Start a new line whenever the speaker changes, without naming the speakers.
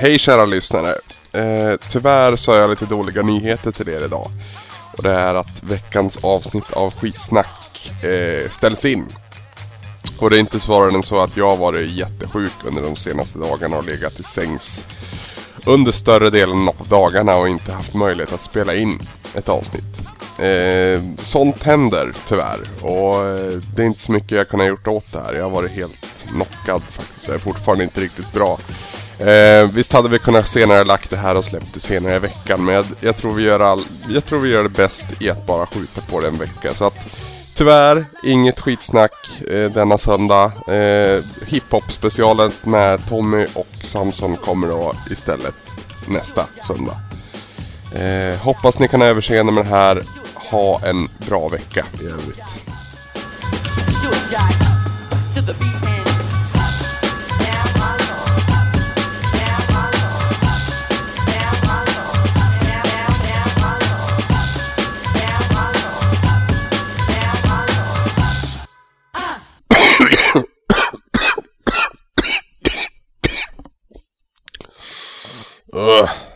Hej kära lyssnare! Eh, tyvärr så har jag lite dåliga nyheter till er idag. Och det är att veckans avsnitt av Skitsnack eh, ställs in. Och det är inte svårare än så att jag har varit jättesjuk under de senaste dagarna och legat i sängs under större delen av dagarna och inte haft möjlighet att spela in ett avsnitt. Eh, sånt händer tyvärr och eh, det är inte så mycket jag kunnat ha gjort åt det här. Jag har varit helt knockad faktiskt. Jag är fortfarande inte riktigt bra. Eh, visst hade vi kunnat senare lagt det här och släppt det senare i veckan men jag, jag, tror vi gör all, jag tror vi gör det bäst i att bara skjuta på det en vecka. Så att tyvärr, inget skitsnack eh, denna söndag. Eh, Hiphop specialen med Tommy och Samson kommer då istället nästa söndag. Eh, hoppas ni kan ha överseende med det här. Ha en bra vecka i övrigt.
Ugh.